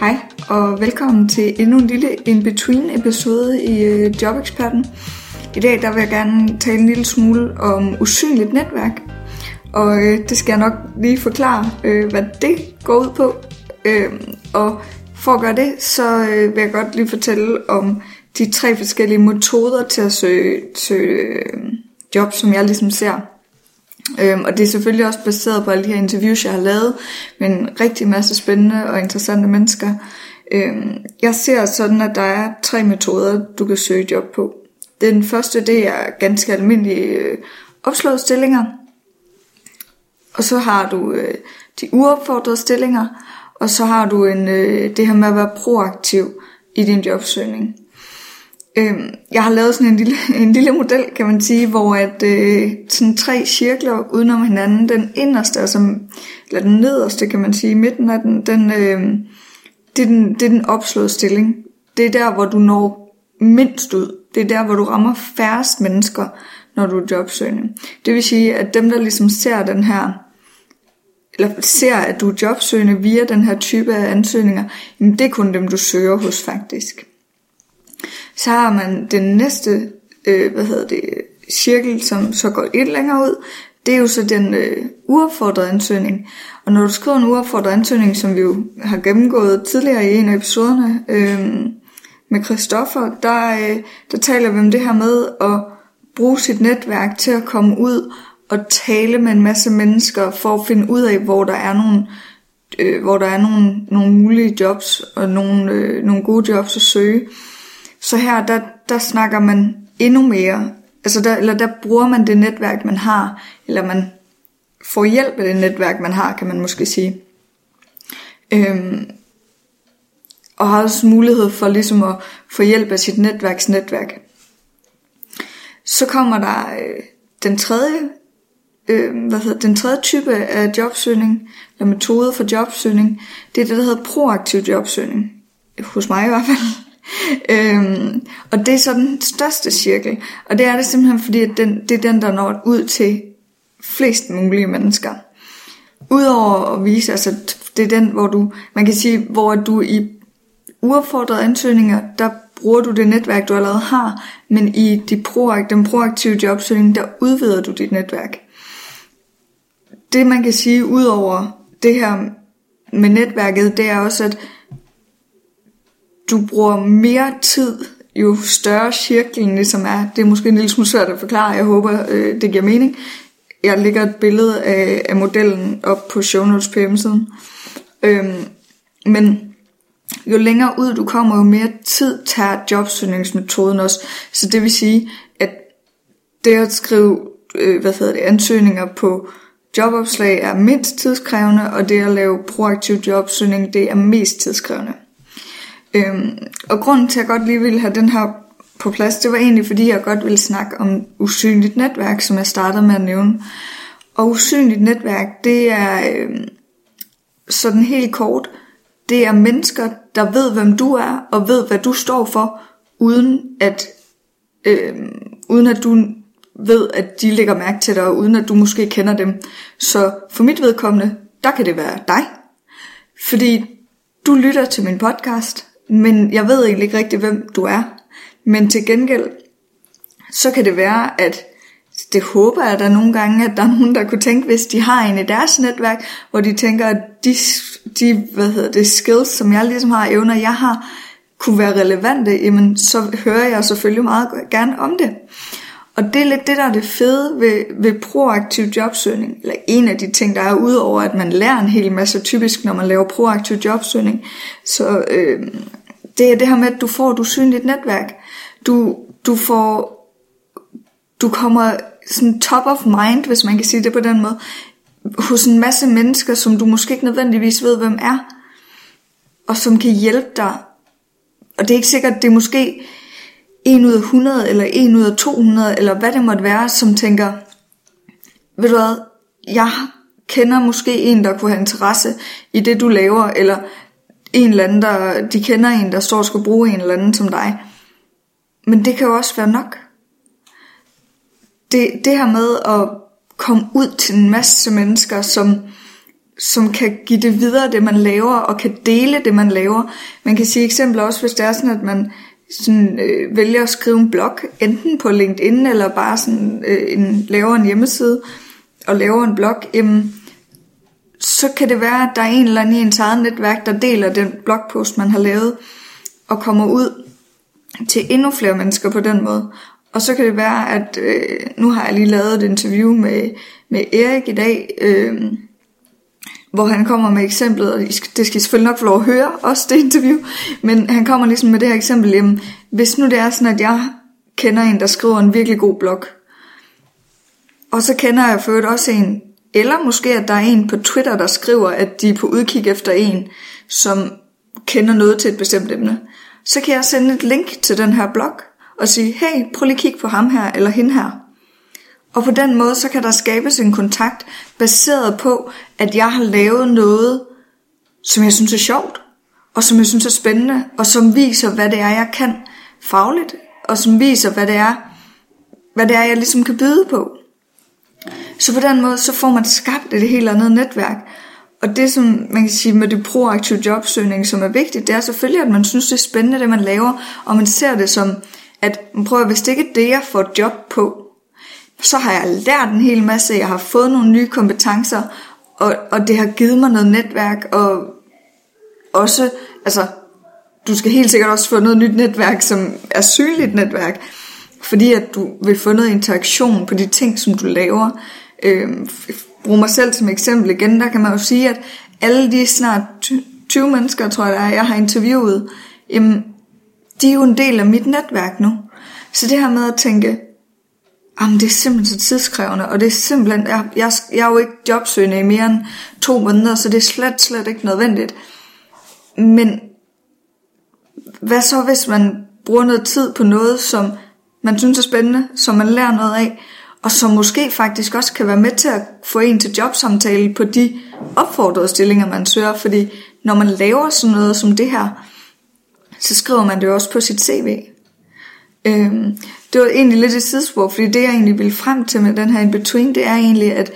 Hej og velkommen til endnu en lille in-between episode i øh, Jobeksperten. I dag der vil jeg gerne tale en lille smule om usynligt netværk. Og øh, det skal jeg nok lige forklare, øh, hvad det går ud på. Øh, og for at gøre det, så øh, vil jeg godt lige fortælle om de tre forskellige metoder til at søge, søge øh, job, som jeg ligesom ser. Øhm, og det er selvfølgelig også baseret på alle de her interviews, jeg har lavet med en rigtig masse spændende og interessante mennesker. Øhm, jeg ser sådan, at der er tre metoder, du kan søge job på. Den første, det er ganske almindelige øh, opslåede stillinger. Og så har du øh, de uopfordrede stillinger. Og så har du en, øh, det her med at være proaktiv i din jobsøgning. Øhm, jeg har lavet sådan en lille, en lille model, kan man sige, hvor at øh, sådan tre cirkler udenom hinanden, den inderste, altså, eller den nederste, kan man sige, midten af den, den øh, det, er den, det er den opslåede stilling. Det er der, hvor du når mindst ud. Det er der, hvor du rammer færrest mennesker, når du er jobsøgende. Det vil sige, at dem, der ligesom ser den her, eller ser, at du er jobsøgende via den her type af ansøgninger, jamen det er kun dem, du søger hos faktisk. Så har man den næste, øh, hvad hedder det, cirkel, som så går lidt længere ud. Det er jo så den øh, uopfordrede ansøgning. Og når du skriver en uopfordret ansøgning, som vi jo har gennemgået tidligere i en af episoderne øh, med Christoffer, der, øh, der taler vi om det her med at bruge sit netværk til at komme ud og tale med en masse mennesker for at finde ud af, hvor der er nogle øh, hvor der er nogle, nogle mulige jobs og nogle, øh, nogle gode jobs at søge. Så her, der, der snakker man endnu mere, altså der, eller der bruger man det netværk, man har, eller man får hjælp af det netværk, man har, kan man måske sige. Øhm, og har også mulighed for ligesom at få hjælp af sit netværks netværk. Så kommer der øh, den tredje øh, hvad hedder, den tredje type af jobsøgning, eller metode for jobsøgning, det er det, der hedder proaktiv jobsøgning. Hos mig i hvert fald. øhm, og det er så den største cirkel. Og det er det simpelthen, fordi at den, det er den, der når ud til flest mulige mennesker. Udover at vise, altså det er den, hvor du, man kan sige, hvor du i uopfordrede ansøgninger, der bruger du det netværk, du allerede har, men i de proakt, den proaktive jobsøgning, der udvider du dit netværk. Det man kan sige, udover det her med netværket, det er også, at du bruger mere tid, jo større cirklen ligesom er. Det er måske en lille smule svært at forklare, jeg håber øh, det giver mening. Jeg lægger et billede af, af modellen op på show notes på hjemmesiden. Øhm, men jo længere ud du kommer, jo mere tid tager jobsøgningsmetoden også. Så det vil sige, at det at skrive øh, hvad hedder det, ansøgninger på jobopslag er mindst tidskrævende, og det at lave proaktiv jobsøgning, det er mest tidskrævende. Øhm, og grunden til, at jeg godt lige ville have den her på plads, det var egentlig, fordi jeg godt ville snakke om usynligt netværk, som jeg startede med at nævne. Og usynligt netværk, det er øhm, sådan helt kort, det er mennesker, der ved, hvem du er, og ved, hvad du står for, uden at, øhm, uden at du ved, at de lægger mærke til dig, og uden at du måske kender dem. Så for mit vedkommende, der kan det være dig. Fordi du lytter til min podcast, men jeg ved egentlig ikke rigtig, hvem du er. Men til gengæld, så kan det være, at det håber jeg da nogle gange, at der er nogen, der kunne tænke, hvis de har en i deres netværk, hvor de tænker, at de, de hvad hedder det, skills, som jeg ligesom har, evner, jeg har, kunne være relevante, jamen så hører jeg selvfølgelig meget gerne om det. Og det er lidt det, der er det fede ved, ved proaktiv jobsøgning, eller en af de ting, der er udover, at man lærer en hel masse typisk, når man laver proaktiv jobsøgning. Så øh, det er det her med, at du får et usynligt netværk. Du, du får, du kommer sådan top of mind, hvis man kan sige det på den måde, hos en masse mennesker, som du måske ikke nødvendigvis ved, hvem er, og som kan hjælpe dig. Og det er ikke sikkert, det er måske en ud af 100, eller en ud af 200, eller hvad det måtte være, som tænker, ved du hvad, jeg kender måske en, der kunne have interesse i det, du laver, eller en eller anden, der, de kender en, der står og skal bruge en eller anden som dig. Men det kan jo også være nok. Det, det her med at komme ud til en masse mennesker, som, som kan give det videre, det man laver, og kan dele det, man laver. Man kan sige eksempler også, hvis det er sådan, at man sådan, øh, vælger at skrive en blog, enten på LinkedIn, eller bare sådan, øh, en, laver en hjemmeside, og laver en blog, jamen, så kan det være, at der er en eller anden i ens eget netværk, der deler den blogpost, man har lavet, og kommer ud til endnu flere mennesker på den måde. Og så kan det være, at øh, nu har jeg lige lavet et interview med, med Erik i dag, øh, hvor han kommer med eksemplet, og det skal I selvfølgelig nok få lov at høre, også det interview, men han kommer ligesom med det her eksempel, jamen, hvis nu det er sådan, at jeg kender en, der skriver en virkelig god blog, og så kender jeg for også en, eller måske at der er en på Twitter, der skriver, at de er på udkig efter en, som kender noget til et bestemt emne, så kan jeg sende et link til den her blog, og sige, hey, prøv lige at kigge på ham her, eller hende her. Og på den måde, så kan der skabes en kontakt, baseret på, at jeg har lavet noget, som jeg synes er sjovt, og som jeg synes er spændende, og som viser, hvad det er, jeg kan fagligt, og som viser, hvad det er, hvad det er, jeg ligesom kan byde på. Så på den måde, så får man skabt et helt andet netværk. Og det, som man kan sige med det proaktive jobsøgning, som er vigtigt, det er selvfølgelig, at man synes, det er spændende, det man laver, og man ser det som, at man prøver, hvis det ikke er det, jeg får job på, så har jeg lært en hel masse, jeg har fået nogle nye kompetencer, og, og det har givet mig noget netværk, og også, altså, du skal helt sikkert også få noget nyt netværk, som er synligt netværk, fordi at du vil få noget interaktion på de ting, som du laver. Øh, bruge mig selv som eksempel igen, der kan man jo sige, at alle de snart 20 mennesker, tror jeg, der er, jeg har interviewet, jamen, de er jo en del af mit netværk nu. Så det her med at tænke, Jamen, det er simpelthen så tidskrævende, og det er simpelthen, jeg, jeg, jeg er jo ikke jobsøgende i mere end to måneder, så det er slet, slet ikke nødvendigt. Men hvad så, hvis man bruger noget tid på noget, som man synes er spændende, som man lærer noget af, og som måske faktisk også kan være med til at få en til jobsamtale på de opfordrede stillinger, man søger, fordi når man laver sådan noget som det her, så skriver man det jo også på sit CV. Øhm, det var egentlig lidt et sidespor, fordi det jeg egentlig ville frem til med den her in-between, det er egentlig, at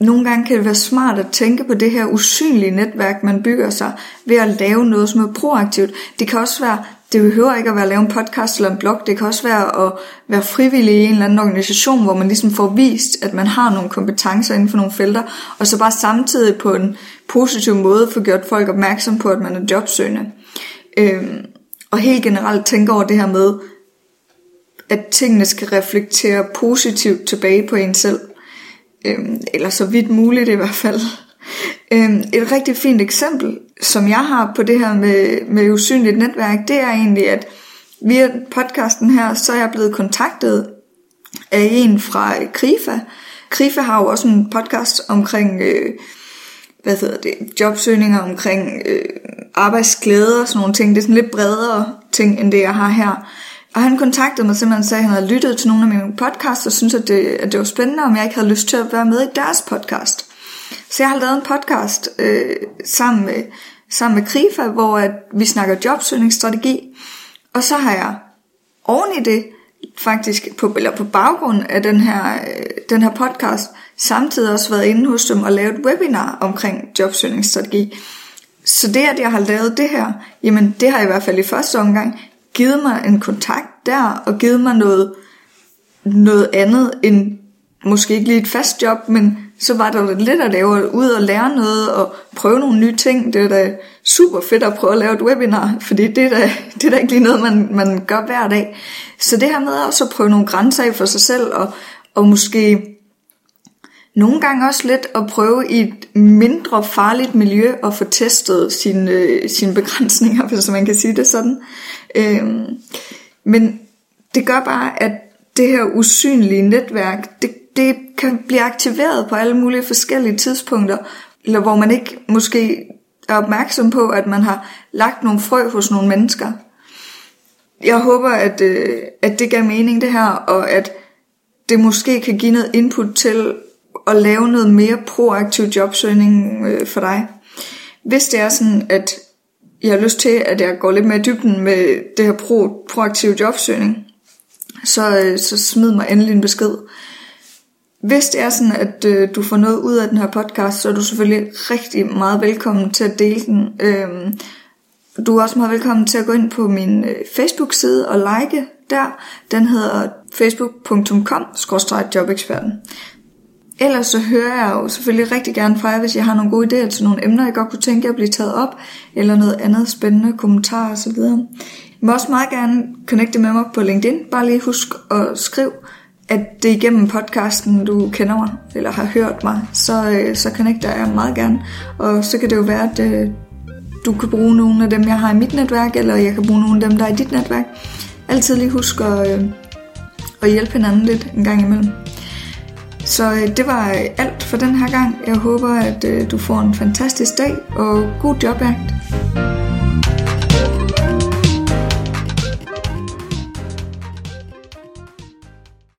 nogle gange kan det være smart at tænke på det her usynlige netværk, man bygger sig ved at lave noget, som er proaktivt. Det kan også være, det behøver ikke at være at lave en podcast eller en blog, det kan også være at være frivillig i en eller anden organisation, hvor man ligesom får vist, at man har nogle kompetencer inden for nogle felter, og så bare samtidig på en positiv måde få gjort folk opmærksom på, at man er jobsøgende. Øhm, og helt generelt tænke over det her med, at tingene skal reflektere positivt tilbage på en selv. Øhm, eller så vidt muligt i hvert fald. Øhm, et rigtig fint eksempel, som jeg har på det her med, med usynligt netværk, det er egentlig, at via podcasten her, så er jeg blevet kontaktet af en fra Krifa. Krifa har jo også en podcast omkring, øh, hvad hedder det, jobsøgninger, omkring øh, arbejdsglæde og sådan nogle ting. Det er sådan lidt bredere ting, end det jeg har her. Og han kontaktede mig simpelthen og sagde, at han havde lyttet til nogle af mine podcasts, og syntes, at det, at det var spændende, om jeg ikke havde lyst til at være med i deres podcast. Så jeg har lavet en podcast øh, sammen, med, sammen med Krifa, hvor at vi snakker jobsøgningsstrategi. Og så har jeg oven i det, faktisk på, eller på baggrund af den her, øh, den her podcast, samtidig også været inde hos dem og lavet et webinar omkring jobsøgningsstrategi. Så det, at jeg har lavet det her, jamen det har i hvert fald i første omgang givet mig en kontakt der, og givet mig noget, noget andet end måske ikke lige et fast job, men så var der lidt at lave ud og lære noget og prøve nogle nye ting. Det er da super fedt at prøve at lave et webinar, fordi det er da, det er da ikke lige noget, man, man gør hver dag. Så det her med også at prøve nogle grænser af for sig selv, og, og måske nogle gange også lidt at prøve i et mindre farligt miljø at få testet sine, øh, sine begrænsninger, hvis man kan sige det sådan. Øhm, men det gør bare, at det her usynlige netværk, det, det kan blive aktiveret på alle mulige forskellige tidspunkter, eller hvor man ikke måske er opmærksom på, at man har lagt nogle frø hos nogle mennesker. Jeg håber, at, øh, at det gav mening det her, og at det måske kan give noget input til at lave noget mere proaktiv jobsøgning øh, for dig. Hvis det er sådan, at jeg har lyst til, at jeg går lidt mere i dybden med det her pro, proaktive jobsøgning, så, øh, så smid mig endelig en besked. Hvis det er sådan, at øh, du får noget ud af den her podcast, så er du selvfølgelig rigtig meget velkommen til at dele den. Øhm, du er også meget velkommen til at gå ind på min øh, Facebook-side og like der. Den hedder facebook.com-jobeksperten. Ellers så hører jeg jo selvfølgelig rigtig gerne fra jer, hvis jeg har nogle gode idéer til nogle emner, jeg godt kunne tænke at blive taget op, eller noget andet spændende, kommentarer osv. I må også meget gerne connecte med mig på LinkedIn. Bare lige husk at skrive, at det er igennem podcasten, du kender mig, eller har hørt mig, så, øh, så connecter jeg meget gerne. Og så kan det jo være, at øh, du kan bruge nogle af dem, jeg har i mit netværk, eller jeg kan bruge nogle af dem, der er i dit netværk. Altid lige husk at, øh, at hjælpe hinanden lidt en gang imellem. Så øh, det var øh, alt for den her gang. Jeg håber, at øh, du får en fantastisk dag og god jobjagt.